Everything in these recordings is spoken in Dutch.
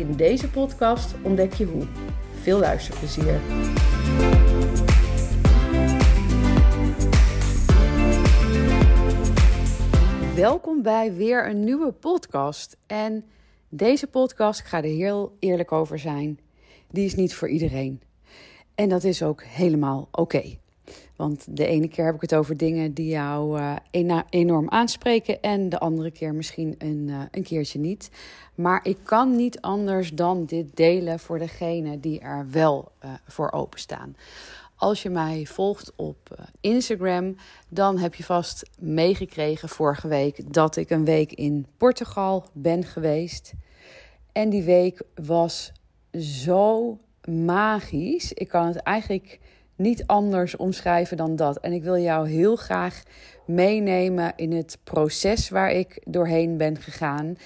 In deze podcast ontdek je hoe. Veel luisterplezier. Welkom bij weer een nieuwe podcast. En deze podcast, ik ga er heel eerlijk over zijn, die is niet voor iedereen. En dat is ook helemaal oké. Want de ene keer heb ik het over dingen die jou uh, enorm aanspreken. En de andere keer misschien een, uh, een keertje niet. Maar ik kan niet anders dan dit delen voor degene die er wel uh, voor openstaan. Als je mij volgt op Instagram, dan heb je vast meegekregen vorige week dat ik een week in Portugal ben geweest. En die week was zo magisch. Ik kan het eigenlijk niet anders omschrijven dan dat. En ik wil jou heel graag meenemen in het proces waar ik doorheen ben gegaan.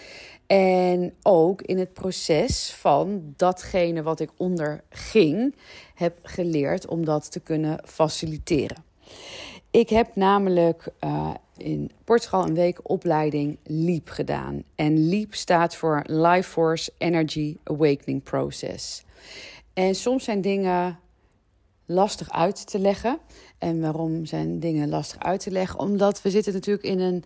En ook in het proces van datgene wat ik onderging, heb geleerd om dat te kunnen faciliteren. Ik heb namelijk uh, in Portugal een week opleiding LEAP gedaan. En LEAP staat voor Life Force Energy Awakening Process. En soms zijn dingen lastig uit te leggen. En waarom zijn dingen lastig uit te leggen? Omdat we zitten natuurlijk in een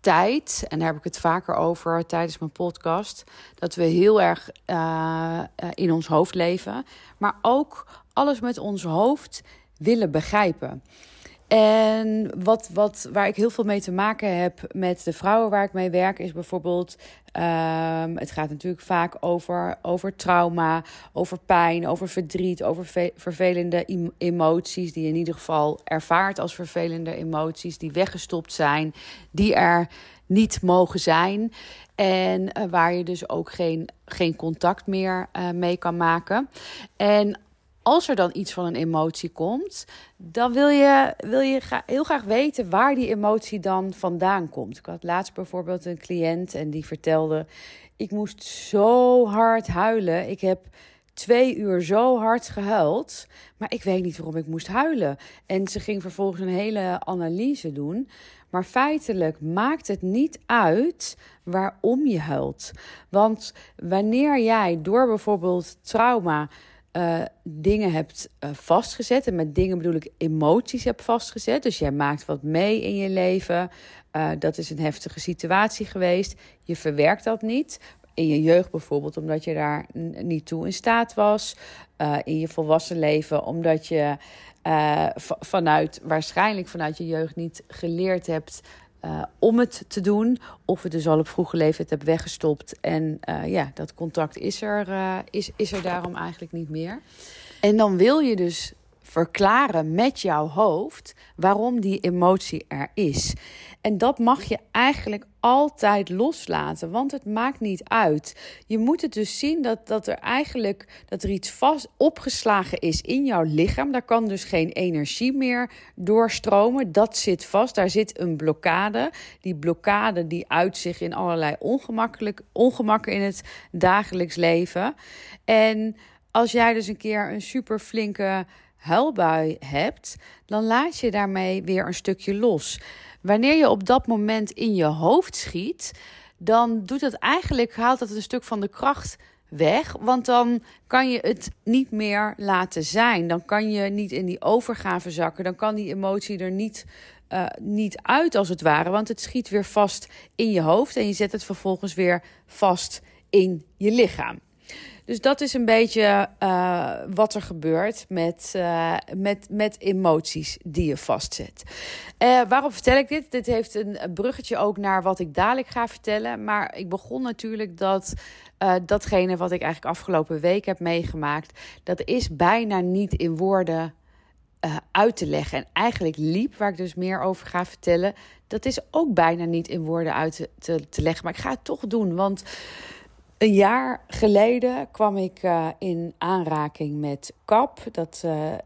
tijd, en daar heb ik het vaker over tijdens mijn podcast, dat we heel erg uh, in ons hoofd leven, maar ook alles met ons hoofd willen begrijpen. En wat, wat, waar ik heel veel mee te maken heb met de vrouwen waar ik mee werk, is bijvoorbeeld. Um, het gaat natuurlijk vaak over, over trauma, over pijn, over verdriet, over vervelende emoties. Die je in ieder geval ervaart als vervelende emoties, die weggestopt zijn, die er niet mogen zijn. En uh, waar je dus ook geen, geen contact meer uh, mee kan maken. En als er dan iets van een emotie komt, dan wil je, wil je heel graag weten waar die emotie dan vandaan komt. Ik had laatst bijvoorbeeld een cliënt en die vertelde: Ik moest zo hard huilen. Ik heb twee uur zo hard gehuild, maar ik weet niet waarom ik moest huilen. En ze ging vervolgens een hele analyse doen. Maar feitelijk maakt het niet uit waarom je huilt. Want wanneer jij door bijvoorbeeld trauma uh, dingen hebt uh, vastgezet. En met dingen bedoel ik emoties hebt vastgezet. Dus jij maakt wat mee in je leven. Uh, dat is een heftige situatie geweest. Je verwerkt dat niet. In je jeugd bijvoorbeeld, omdat je daar niet toe in staat was. in je volwassen leven, omdat je vanuit, waarschijnlijk vanuit je jeugd niet geleerd hebt uh, om het te doen. Of het dus al op vroege leeftijd hebt weggestopt. En uh, ja, dat contact is er, uh, is, is er daarom eigenlijk niet meer. En dan wil je dus verklaren met jouw hoofd waarom die emotie er is. En dat mag je eigenlijk altijd loslaten, want het maakt niet uit. Je moet het dus zien dat, dat er eigenlijk dat er iets vast opgeslagen is in jouw lichaam. Daar kan dus geen energie meer doorstromen. Dat zit vast. Daar zit een blokkade. Die blokkade die uit zich in allerlei ongemakkelijk, ongemakken in het dagelijks leven. En als jij dus een keer een super flinke huilbui hebt, dan laat je daarmee weer een stukje los. Wanneer je op dat moment in je hoofd schiet, dan doet dat eigenlijk, haalt dat een stuk van de kracht weg. Want dan kan je het niet meer laten zijn. Dan kan je niet in die overgave zakken. Dan kan die emotie er niet, uh, niet uit, als het ware. Want het schiet weer vast in je hoofd. En je zet het vervolgens weer vast in je lichaam. Dus dat is een beetje uh, wat er gebeurt met, uh, met, met emoties die je vastzet. Uh, waarom vertel ik dit? Dit heeft een bruggetje ook naar wat ik dadelijk ga vertellen. Maar ik begon natuurlijk dat datgene wat ik eigenlijk afgelopen week heb meegemaakt, dat is bijna niet in woorden uit te leggen. En eigenlijk liep, waar ik dus meer over ga vertellen, dat is ook bijna niet in woorden uit te, te, te leggen. Maar ik ga het toch doen, want Een jaar geleden kwam ik uh, in aanraking met CAP. Dat uh, uh,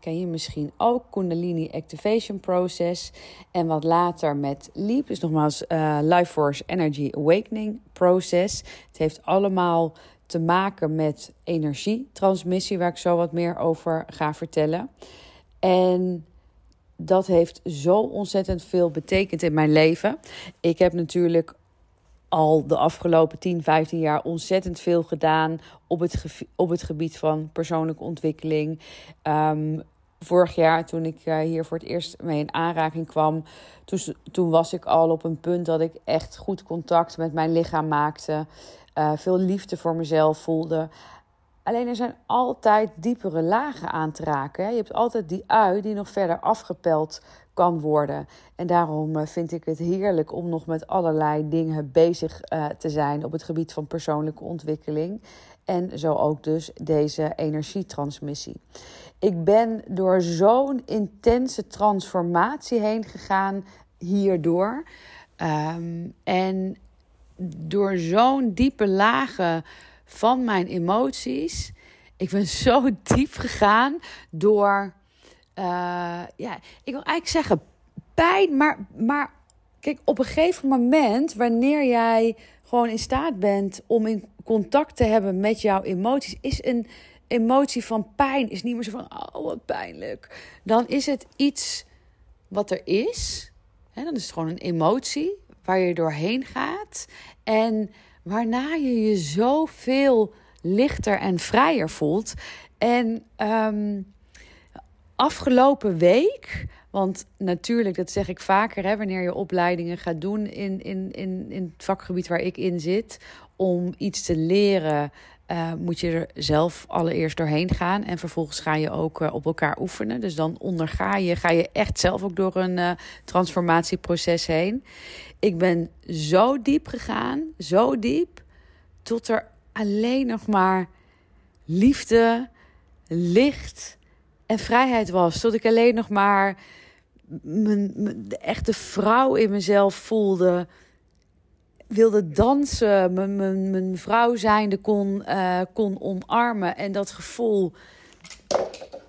ken je misschien ook, Kundalini Activation Process. En wat later met LEAP, dus nogmaals Life Force Energy Awakening Process. Het heeft allemaal te maken met energietransmissie, waar ik zo wat meer over ga vertellen. En dat heeft zo ontzettend veel betekend in mijn leven. Ik heb natuurlijk al de afgelopen 10, 15 jaar ontzettend veel gedaan op het, op het gebied van persoonlijke ontwikkeling. Um, vorig jaar, toen ik uh, hier voor het eerst mee in aanraking kwam, toen, toen was ik al op een punt dat ik echt goed contact met mijn lichaam maakte. Uh, veel liefde voor mezelf voelde. Alleen er zijn altijd diepere lagen aan te raken. Hè? Je hebt altijd die ui die nog verder afgepeld kan worden. En daarom eh, vind ik het heerlijk om nog met allerlei dingen bezig uh, te zijn op het gebied van persoonlijke ontwikkeling. En zo ook dus deze energietransmissie. Ik ben door zo'n intense transformatie heen gegaan hierdoor. Um, en door zo'n diepe lagen van mijn emoties. Ik ben zo diep gegaan door uh, ja, ik wil eigenlijk zeggen pijn, maar, maar kijk, op een gegeven moment, wanneer jij gewoon in staat bent om in contact te hebben met jouw emoties, is een emotie van pijn is niet meer zo van, oh wat pijnlijk. Dan is het iets wat er is. Hè, dan is het gewoon een emotie waar je doorheen gaat. En waarna je je zoveel lichter en vrijer voelt. En um, afgelopen week, want natuurlijk, dat zeg ik vaker, hè, wanneer je opleidingen gaat doen in, in, in, in het vakgebied waar ik in zit, om iets te leren. Uh, moet je er zelf allereerst doorheen gaan. En vervolgens ga je ook uh, op elkaar oefenen. Dus dan onderga je, ga je echt zelf ook door een uh, transformatieproces heen. Ik ben zo diep gegaan, zo diep, tot er alleen nog maar liefde, licht, en vrijheid was. Tot ik alleen nog maar mijn, de echte vrouw in mezelf voelde. Wilde dansen, mijn, mijn, mijn vrouw zijnde kon, uh, kon omarmen. En dat gevoel.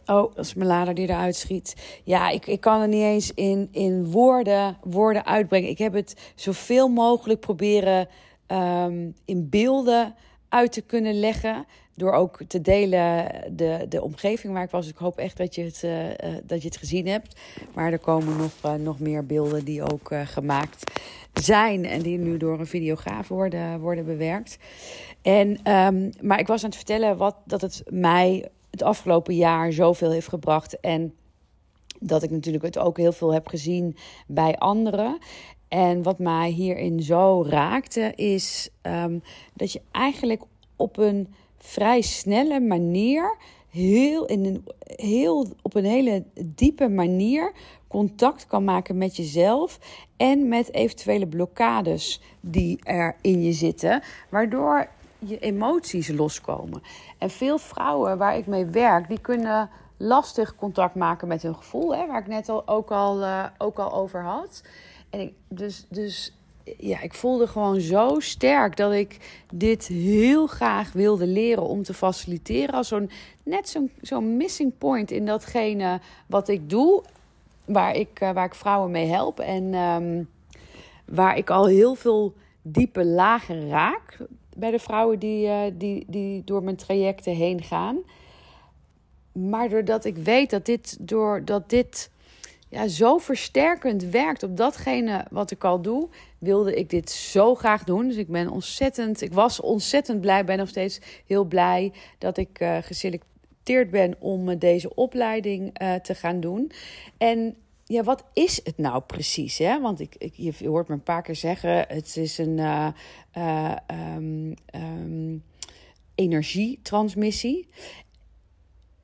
Oh, dat is mijn lader die eruit schiet. Ja, ik, ik kan het niet eens in, in woorden, woorden uitbrengen. Ik heb het zoveel mogelijk proberen um, in beelden uit te kunnen leggen. Door ook te delen de, de omgeving waar ik was. ik hoop echt dat je, het, uh, dat je het gezien hebt. Maar er komen nog, uh, nog meer beelden die ook gemaakt zijn. En die nu door een videograaf worden, worden bewerkt. En, um, maar ik was aan het vertellen wat, dat het mij het afgelopen jaar zoveel heeft gebracht. En dat ik natuurlijk het ook heel veel heb gezien bij anderen. En wat mij hierin zo raakte, is um, dat je eigenlijk op een vrij snelle manier, heel in een, heel, op een hele diepe manier, contact kan maken met jezelf en met eventuele blokkades die er in je zitten, waardoor je emoties loskomen. En veel vrouwen waar ik mee werk, die kunnen lastig contact maken met hun gevoel, hè, waar ik net al, ook, al, uh, ook al over had. En ik, dus, dus ja, ik voelde gewoon zo sterk dat ik dit heel graag wilde leren om te faciliteren. Als zo'n net zo'n zo'n missing point in datgene wat ik doe, waar ik, uh, waar ik vrouwen mee help. En um, waar ik al heel veel diepe lagen raak bij de vrouwen die, uh, die, die door mijn trajecten heen gaan. Maar doordat ik weet dat dit, doordat dit ja, zo versterkend werkt op datgene wat ik al doe, wilde ik dit zo graag doen. Dus ik ben ontzettend, ik was ontzettend blij, ben nog steeds heel blij dat ik uh, geselecteerd ben om deze opleiding uh, te gaan doen. En ja, wat is het nou precies? Hè? Want ik, ik, je hoort me een paar keer zeggen: het is een um, um, energietransmissie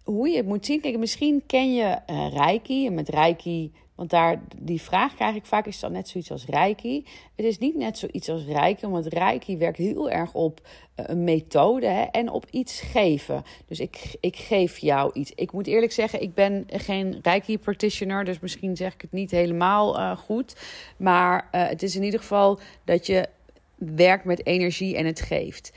hoe je het moet zien. Kijk, misschien ken je uh, Reiki. En met Reiki, want daar die vraag krijg ik vaak, is dat net zoiets als Reiki? Het is niet net zoiets als Reiki, want Reiki werkt heel erg op uh, een methode hè, en op iets geven. Dus ik, ik geef jou iets. Ik moet eerlijk zeggen, ik ben geen Reiki-practitioner, dus misschien zeg ik het niet helemaal uh, goed. Maar het is in ieder geval dat je werkt met energie en het geeft.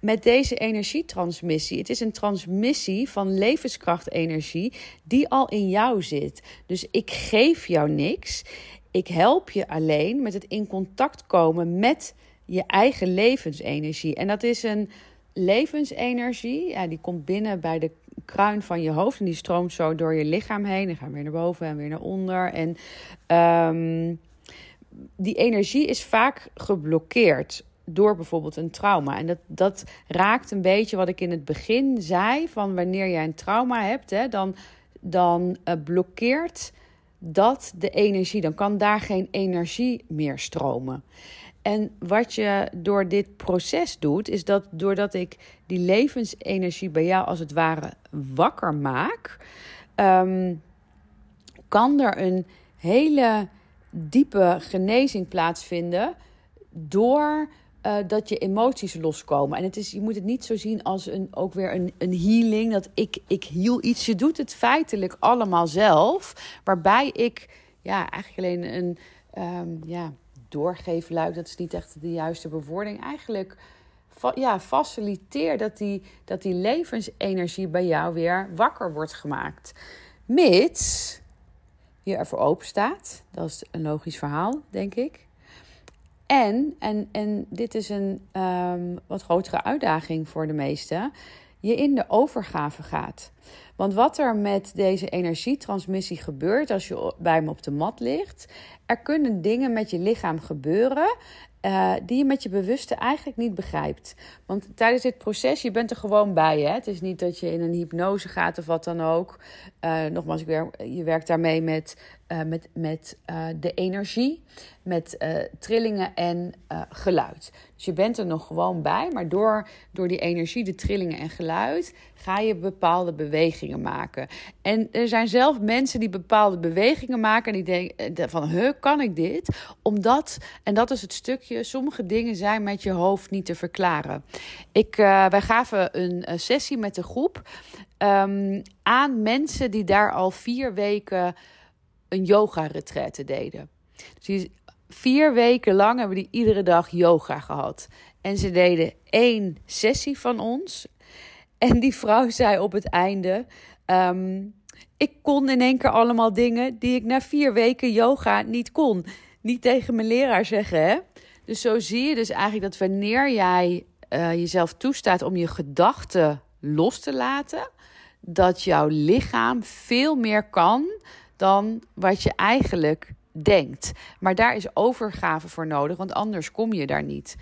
Met deze energietransmissie. Het is een transmissie van levenskrachtenergie die al in jou zit. Dus ik geef jou niks. Ik help je alleen met het in contact komen met je eigen levensenergie. En dat is een levensenergie. Ja, die komt binnen bij de kruin van je hoofd. En die stroomt zo door je lichaam heen. Gaan we weer naar boven en weer naar onder. En um, die energie is vaak geblokkeerd door bijvoorbeeld een trauma. En dat, dat raakt een beetje wat ik in het begin zei: van wanneer jij een trauma hebt, hè, dan, dan uh, blokkeert dat de energie. Dan kan daar geen energie meer stromen. En wat je door dit proces doet, is dat doordat ik die levensenergie bij jou als het ware wakker maak, um, kan er een hele diepe genezing plaatsvinden door uh, dat je emoties loskomen. En het is, je moet het niet zo zien als een, ook weer een, een healing. Dat ik, ik heal iets. Je doet het feitelijk allemaal zelf. Waarbij ik ja, eigenlijk alleen een um, ja, doorgeefluik, dat is niet echt de juiste bewoording. Eigenlijk ja, faciliteer dat die, dat die levensenergie bij jou weer wakker wordt gemaakt. Mits je ervoor open staat. Dat is een logisch verhaal, denk ik. En, en, en dit is een um, wat grotere uitdaging voor de meesten, je in de overgave gaat. Want wat er met deze energietransmissie gebeurt als je bij me op de mat ligt, er kunnen dingen met je lichaam gebeuren uh, die je met je bewuste eigenlijk niet begrijpt. Want tijdens dit proces, je bent er gewoon bij. Hè? Het is niet dat je in een hypnose gaat of wat dan ook. Uh, nogmaals, je werkt daarmee met uh, met, met uh, de energie, met uh, trillingen en geluid. Dus je bent er nog gewoon bij, maar door, door die energie, de trillingen en geluid, ga je bepaalde bewegingen maken. En er zijn zelf mensen die bepaalde bewegingen maken en die denken van, huh, kan ik dit? Omdat, en dat is het stukje, sommige dingen zijn met je hoofd niet te verklaren. Ik, wij gaven een sessie met de groep um, aan mensen die daar al vier weken een yoga-retraite deden. Dus vier weken lang hebben die iedere dag yoga gehad. En ze deden één sessie van ons. En die vrouw zei op het einde: um, Ik kon in één keer allemaal dingen die ik na vier weken yoga niet kon. Niet tegen mijn leraar zeggen, hè? Dus zo zie je dus eigenlijk dat wanneer jij uh, jezelf toestaat om je gedachten los te laten, dat jouw lichaam veel meer kan dan wat je eigenlijk denkt. Maar daar is overgave voor nodig, want anders kom je daar niet.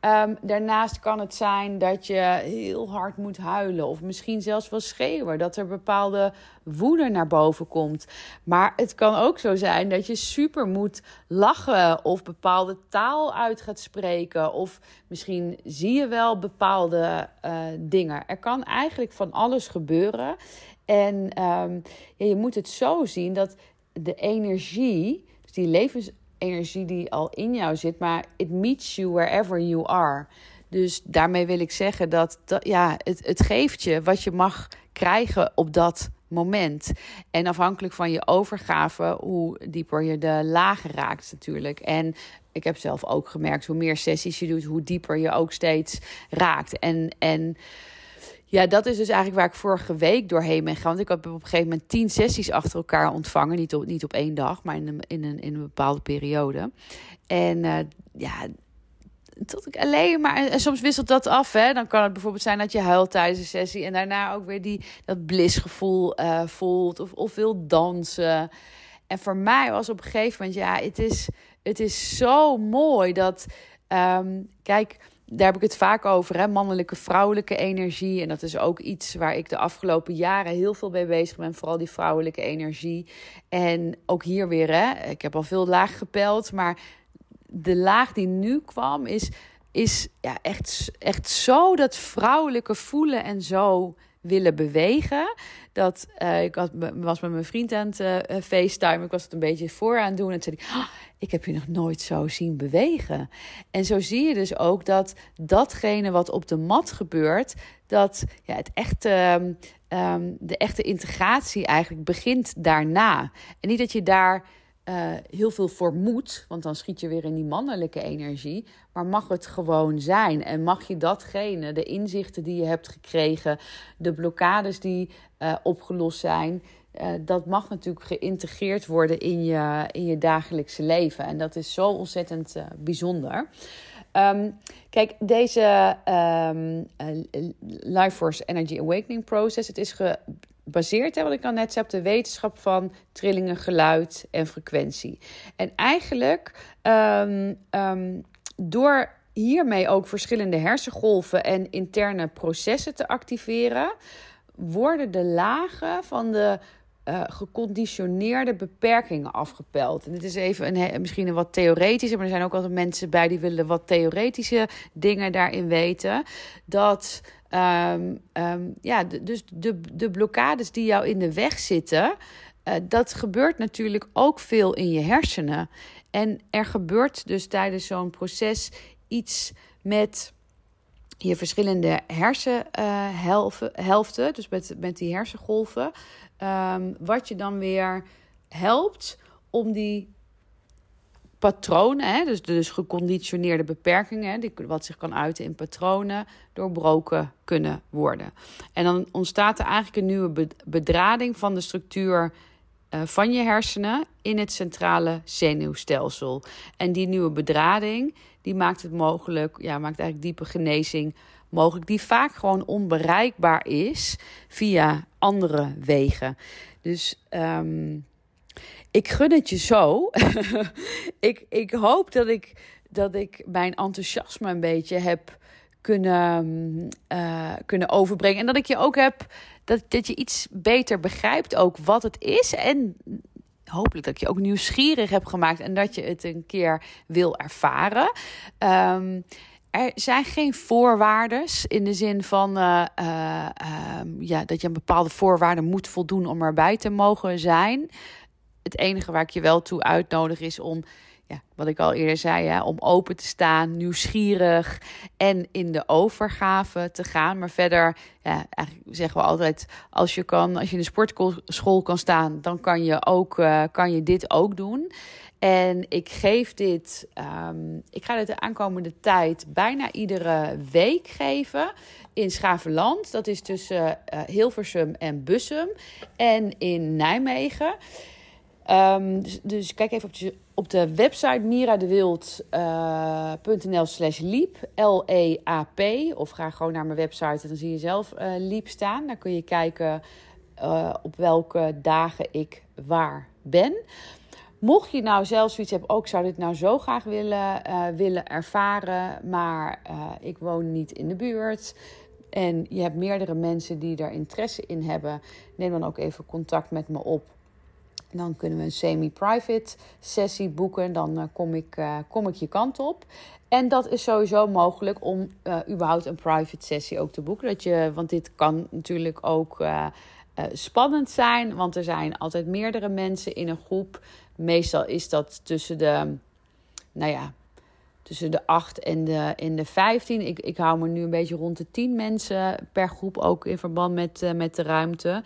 Um, daarnaast kan het zijn dat je heel hard moet huilen of misschien zelfs wel schreeuwen, dat er bepaalde woede naar boven komt. Maar het kan ook zo zijn dat je super moet lachen of bepaalde taal uit gaat spreken of misschien zie je wel bepaalde uh, dingen. Er kan eigenlijk van alles gebeuren. En um, ja, je moet het zo zien dat de energie, dus die levensenergie die al in jou zit, maar it meets you wherever you are. Dus daarmee wil ik zeggen dat, dat ja, het, het geeft je wat je mag krijgen op dat moment. En afhankelijk van je overgave, hoe dieper je de lagen raakt natuurlijk. En ik heb zelf ook gemerkt, hoe meer sessies je doet, hoe dieper je ook steeds raakt. En, en ja, dat is dus eigenlijk waar ik vorige week doorheen ben gegaan. Want ik heb op een gegeven moment tien sessies achter elkaar ontvangen. Niet op, niet op één dag, maar in een, in een, in een bepaalde periode. En uh, ja, tot ik alleen maar. En soms wisselt dat af. Hè? Dan kan het bijvoorbeeld zijn dat je huilt tijdens een sessie. En daarna ook weer die, dat blissgevoel uh, voelt. Of, of wil dansen. En voor mij was op een gegeven moment, ja, het is, het is zo mooi dat. Um, kijk daar heb ik het vaak over, hè? mannelijke, vrouwelijke energie. En dat is ook iets waar ik de afgelopen jaren heel veel mee bezig ben. Vooral die vrouwelijke energie. En ook hier weer, hè? ik heb al veel laag gepeld. Maar de laag die nu kwam is, is ja, echt, echt zo dat vrouwelijke voelen en zo willen bewegen. Dat uh, ik was met mijn vriend aan het uh, FaceTime. Ik was het een beetje voor aan het doen. En zei ik, oh, ik heb je nog nooit zo zien bewegen. En zo zie je dus ook dat datgene wat op de mat gebeurt, dat ja, het echte, um, de echte integratie eigenlijk begint daarna. En niet dat je daar uh, heel veel voor moet, want dan schiet je weer in die mannelijke energie. Maar mag het gewoon zijn? En mag je datgene, de inzichten die je hebt gekregen, de blokkades die uh, opgelost zijn, uh, dat mag natuurlijk geïntegreerd worden in je, in je dagelijkse leven. En dat is zo ontzettend bijzonder. Um, kijk, deze um, Life Force Energy Awakening Process, het is baseert, hè, wat ik al net zei, op de wetenschap van trillingen, geluid en frequentie. En eigenlijk um, um, door hiermee ook verschillende hersengolven en interne processen te activeren, worden de lagen van de uh, geconditioneerde beperkingen afgepeld. En dit is even een, misschien een wat theoretische, maar er zijn ook altijd mensen bij die willen wat theoretische dingen daarin weten. Dat Um, um, ja, dus de, de blokkades die jou in de weg zitten, uh, dat gebeurt natuurlijk ook veel in je hersenen. En er gebeurt dus tijdens zo'n proces iets met je verschillende hersenhelften, uh, dus met, met die hersengolven, um, wat je dan weer helpt om die patronen, hè, dus, dus geconditioneerde beperkingen, die, wat zich kan uiten in patronen, doorbroken kunnen worden. En dan ontstaat er eigenlijk een nieuwe bedrading van de structuur uh, van je hersenen in het centrale zenuwstelsel. En die nieuwe bedrading, die maakt het mogelijk, ja, maakt eigenlijk diepe genezing mogelijk, die vaak gewoon onbereikbaar is via andere wegen. Dus um, ik gun het je zo. ik, ik hoop dat ik, dat ik mijn enthousiasme een beetje heb kunnen, uh, kunnen overbrengen. En dat ik je ook heb, dat, dat je iets beter begrijpt ook wat het is. En hopelijk dat je ook nieuwsgierig heb gemaakt en dat je het een keer wil ervaren. Um, er zijn geen voorwaarden in de zin van uh, uh, ja, dat je een bepaalde voorwaarden moet voldoen om erbij te mogen zijn het enige waar ik je wel toe uitnodig is om, ja, wat ik al eerder zei, hè, om open te staan, nieuwsgierig en in de overgave te gaan. Maar verder, ja, eigenlijk zeggen we altijd, als je kan, als je in de sportschool kan staan, dan kan je, ook, uh, kan je dit ook doen. En ik geef dit, um, ik ga dit de aankomende tijd bijna iedere week geven in Schavenland. Dat is tussen uh, Hilversum en Bussum en in Nijmegen. Um, dus, dus, kijk even op de, op de website miradewild.nl uh, slash liep, L-E-A-P. Of ga gewoon naar mijn website en dan zie je zelf uh, liep staan. Dan kun je kijken uh, op welke dagen ik waar ben. Mocht je nou zelf zoiets hebben, ook zou dit nou zo graag willen, willen ervaren, maar ik woon niet in de buurt en je hebt meerdere mensen die daar interesse in hebben, neem dan ook even contact met me op. Dan kunnen we een semi-private sessie boeken. Dan uh, kom, ik, uh, kom ik je kant op. En dat is sowieso mogelijk om uh, überhaupt een private sessie ook te boeken. Dat je, want dit kan natuurlijk ook spannend zijn. Want er zijn altijd meerdere mensen in een groep. Meestal is dat tussen de, nou ja, tussen de 8 en de, en de 15. Ik, ik hou me nu een beetje rond de 10 mensen per groep. Ook in verband met, met de ruimte.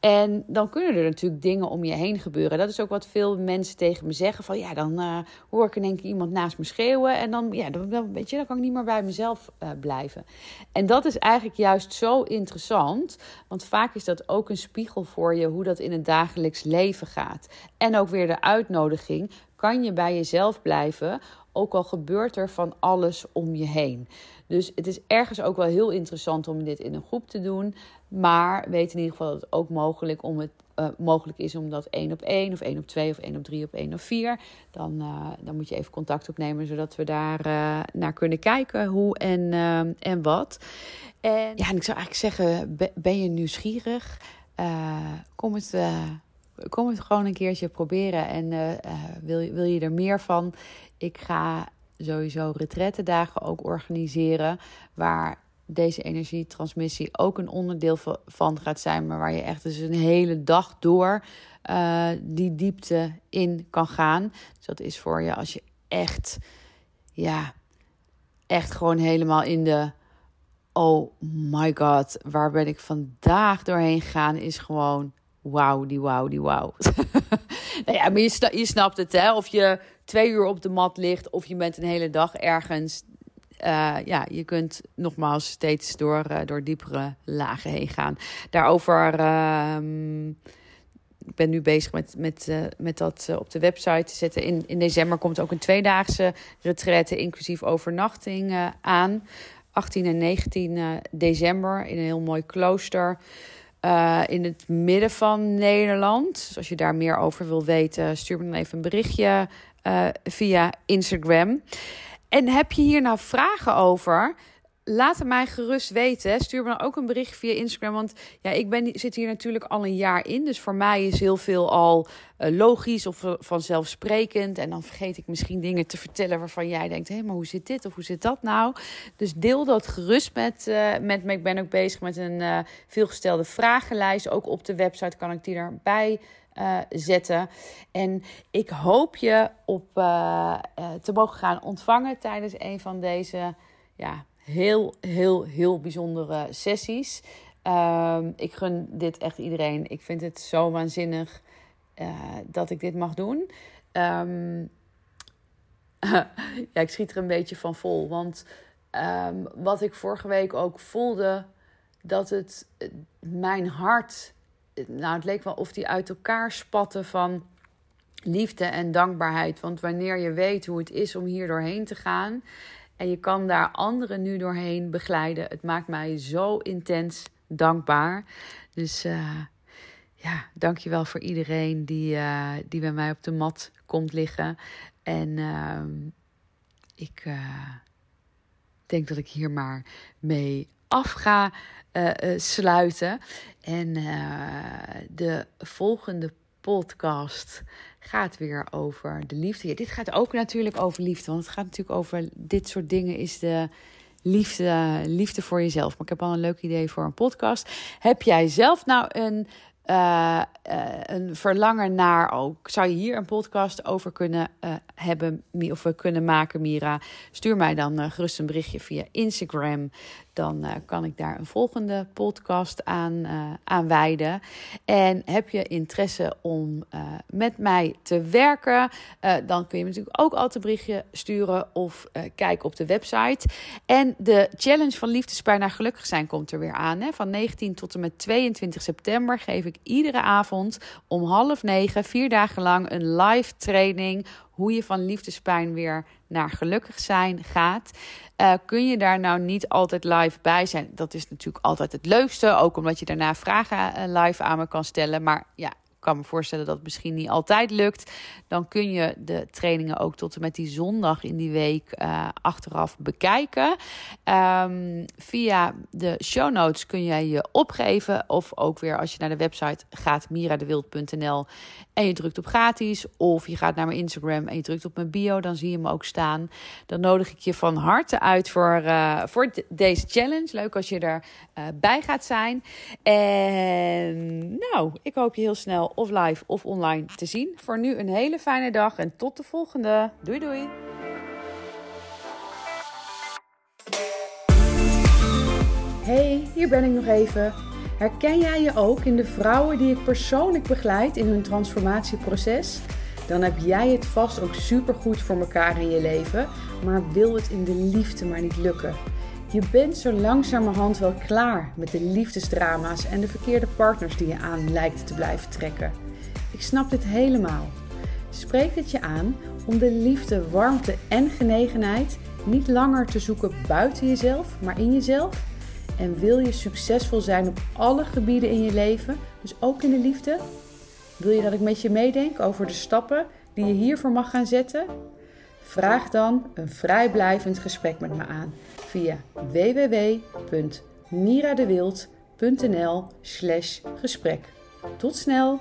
En dan kunnen er natuurlijk dingen om je heen gebeuren. Dat is ook wat veel mensen tegen me zeggen. Van ja, dan uh, hoor ik in één keer iemand naast me schreeuwen. En dan, ja, dan, weet je, dan kan ik niet meer bij mezelf uh, blijven. En dat is eigenlijk juist zo interessant. Want vaak is dat ook een spiegel voor je hoe dat in het dagelijks leven gaat. En ook weer de uitnodiging. Kan je bij jezelf blijven? Ook al gebeurt er van alles om je heen. Dus het is ergens ook wel heel interessant om dit in een groep te doen. Maar weet in ieder geval dat het ook mogelijk, om het, uh, mogelijk is om dat één op één, of één op twee, of één op drie, of één op vier. Dan, uh, dan moet je even contact opnemen, zodat we daar uh, naar kunnen kijken hoe en, en wat. En ja, en ik zou eigenlijk zeggen, ben je nieuwsgierig? kom het kom het gewoon een keertje proberen en uh, wil, wil je er meer van? Ik ga sowieso retrettendagen ook organiseren. Waar deze energietransmissie ook een onderdeel van gaat zijn. Maar waar je echt dus een hele dag door uh, die diepte in kan gaan. Dus dat is voor je als je echt, ja, echt gewoon helemaal in de. Oh my god, waar ben ik vandaag doorheen gegaan? Is gewoon wauw, die wauw, die wauw. nou ja, maar je, je snapt het, hè? Of je twee uur op de mat ligt of je bent een hele dag ergens. Uh, ja, je kunt nogmaals steeds door, uh, door diepere lagen heen gaan. Daarover. Uh, ik ben nu bezig met, met, uh, met dat op de website te zetten. In, in december komt ook een tweedaagse retraite, inclusief overnachting, aan. 18 en 19 december in een heel mooi klooster. Uh, in het midden van Nederland. Dus als je daar meer over wil weten, stuur me dan even een berichtje uh, via Instagram. En heb je hier nou vragen over? Laat het mij gerust weten. Stuur me dan ook een bericht via Instagram. Want ja, ik ben, zit hier natuurlijk al een jaar in. Dus voor mij is heel veel al uh, logisch of vanzelfsprekend. En dan vergeet ik misschien dingen te vertellen waarvan jij denkt: hé, hey, maar hoe zit dit of hoe zit dat nou? Dus deel dat gerust met, uh, met me. Ik ben ook bezig met een veelgestelde vragenlijst. Ook op de website kan ik die erbij zetten. En ik hoop je op te mogen gaan ontvangen tijdens een van deze ja, heel, heel, heel bijzondere sessies. Um, ik gun dit echt iedereen. Ik vind het zo waanzinnig dat ik dit mag doen. Um, ja, ik schiet er een beetje van vol. Want um, wat ik vorige week ook voelde, dat het mijn hart nou, het leek wel of die uit elkaar spatten van liefde en dankbaarheid. Want wanneer je weet hoe het is om hier doorheen te gaan en je kan daar anderen nu doorheen begeleiden, het maakt mij zo intens dankbaar. Dus uh, ja, dankjewel voor iedereen die, uh, die bij mij op de mat komt liggen. En uh, ik uh, denk dat ik hier maar mee af ga sluiten. En de volgende podcast gaat weer over de liefde. Ja, dit gaat ook natuurlijk over liefde. Want het gaat natuurlijk over dit soort dingen is de liefde, liefde voor jezelf. Maar ik heb al een leuk idee voor een podcast. Heb jij zelf nou een uh, uh, een verlangen naar ook. Zou je hier een podcast over kunnen uh, hebben of we kunnen maken, Mira? Stuur mij dan gerust een berichtje via Instagram. Dan kan ik daar een volgende podcast aan, aan wijden. En heb je interesse om met mij te werken? dan kun je me natuurlijk ook altijd een berichtje sturen of kijken op de website. En de challenge van Liefdespijn naar Gelukkig zijn komt er weer aan. Hè? Van 19 tot en met 22 september geef ik iedere avond om half negen, vier dagen lang, een live training. Hoe je van liefdespijn weer naar gelukkig zijn gaat. Uh, kun je daar nou niet altijd live bij zijn? Dat is natuurlijk altijd het leukste. Ook omdat je daarna vragen uh, live aan me kan stellen. Maar ja, kan me voorstellen dat het misschien niet altijd lukt. Dan kun je de trainingen ook tot en met die zondag in die week uh, achteraf bekijken. Um, via de show notes kun jij je opgeven. Of ook weer als je naar de website gaat, miradewild.nl en je drukt op gratis. Of je gaat naar mijn Instagram en je drukt op mijn bio, dan zie je me ook staan. Dan nodig ik je van harte uit voor, uh, voor deze challenge. Leuk als je erbij uh, bij gaat zijn. En nou, ik hoop je heel snel of live of online te zien. Voor nu een hele fijne dag en tot de volgende. Doei doei. Hey, hier ben ik nog even. Herken jij je ook in de vrouwen die ik persoonlijk begeleid in hun transformatieproces? Dan heb jij het vast ook supergoed voor elkaar in je leven, maar wil het in de liefde maar niet lukken. Je bent zo langzamerhand wel klaar met de liefdesdrama's en de verkeerde partners die je aan lijkt te blijven trekken. Ik snap dit helemaal. Spreek het je aan om de liefde, warmte en genegenheid niet langer te zoeken buiten jezelf, maar in jezelf? En wil je succesvol zijn op alle gebieden in je leven, dus ook in de liefde? Wil je dat ik met je meedenk over de stappen die je hiervoor mag gaan zetten? Vraag dan een vrijblijvend gesprek met me aan via www.miradewild.nl/gesprek. Tot snel!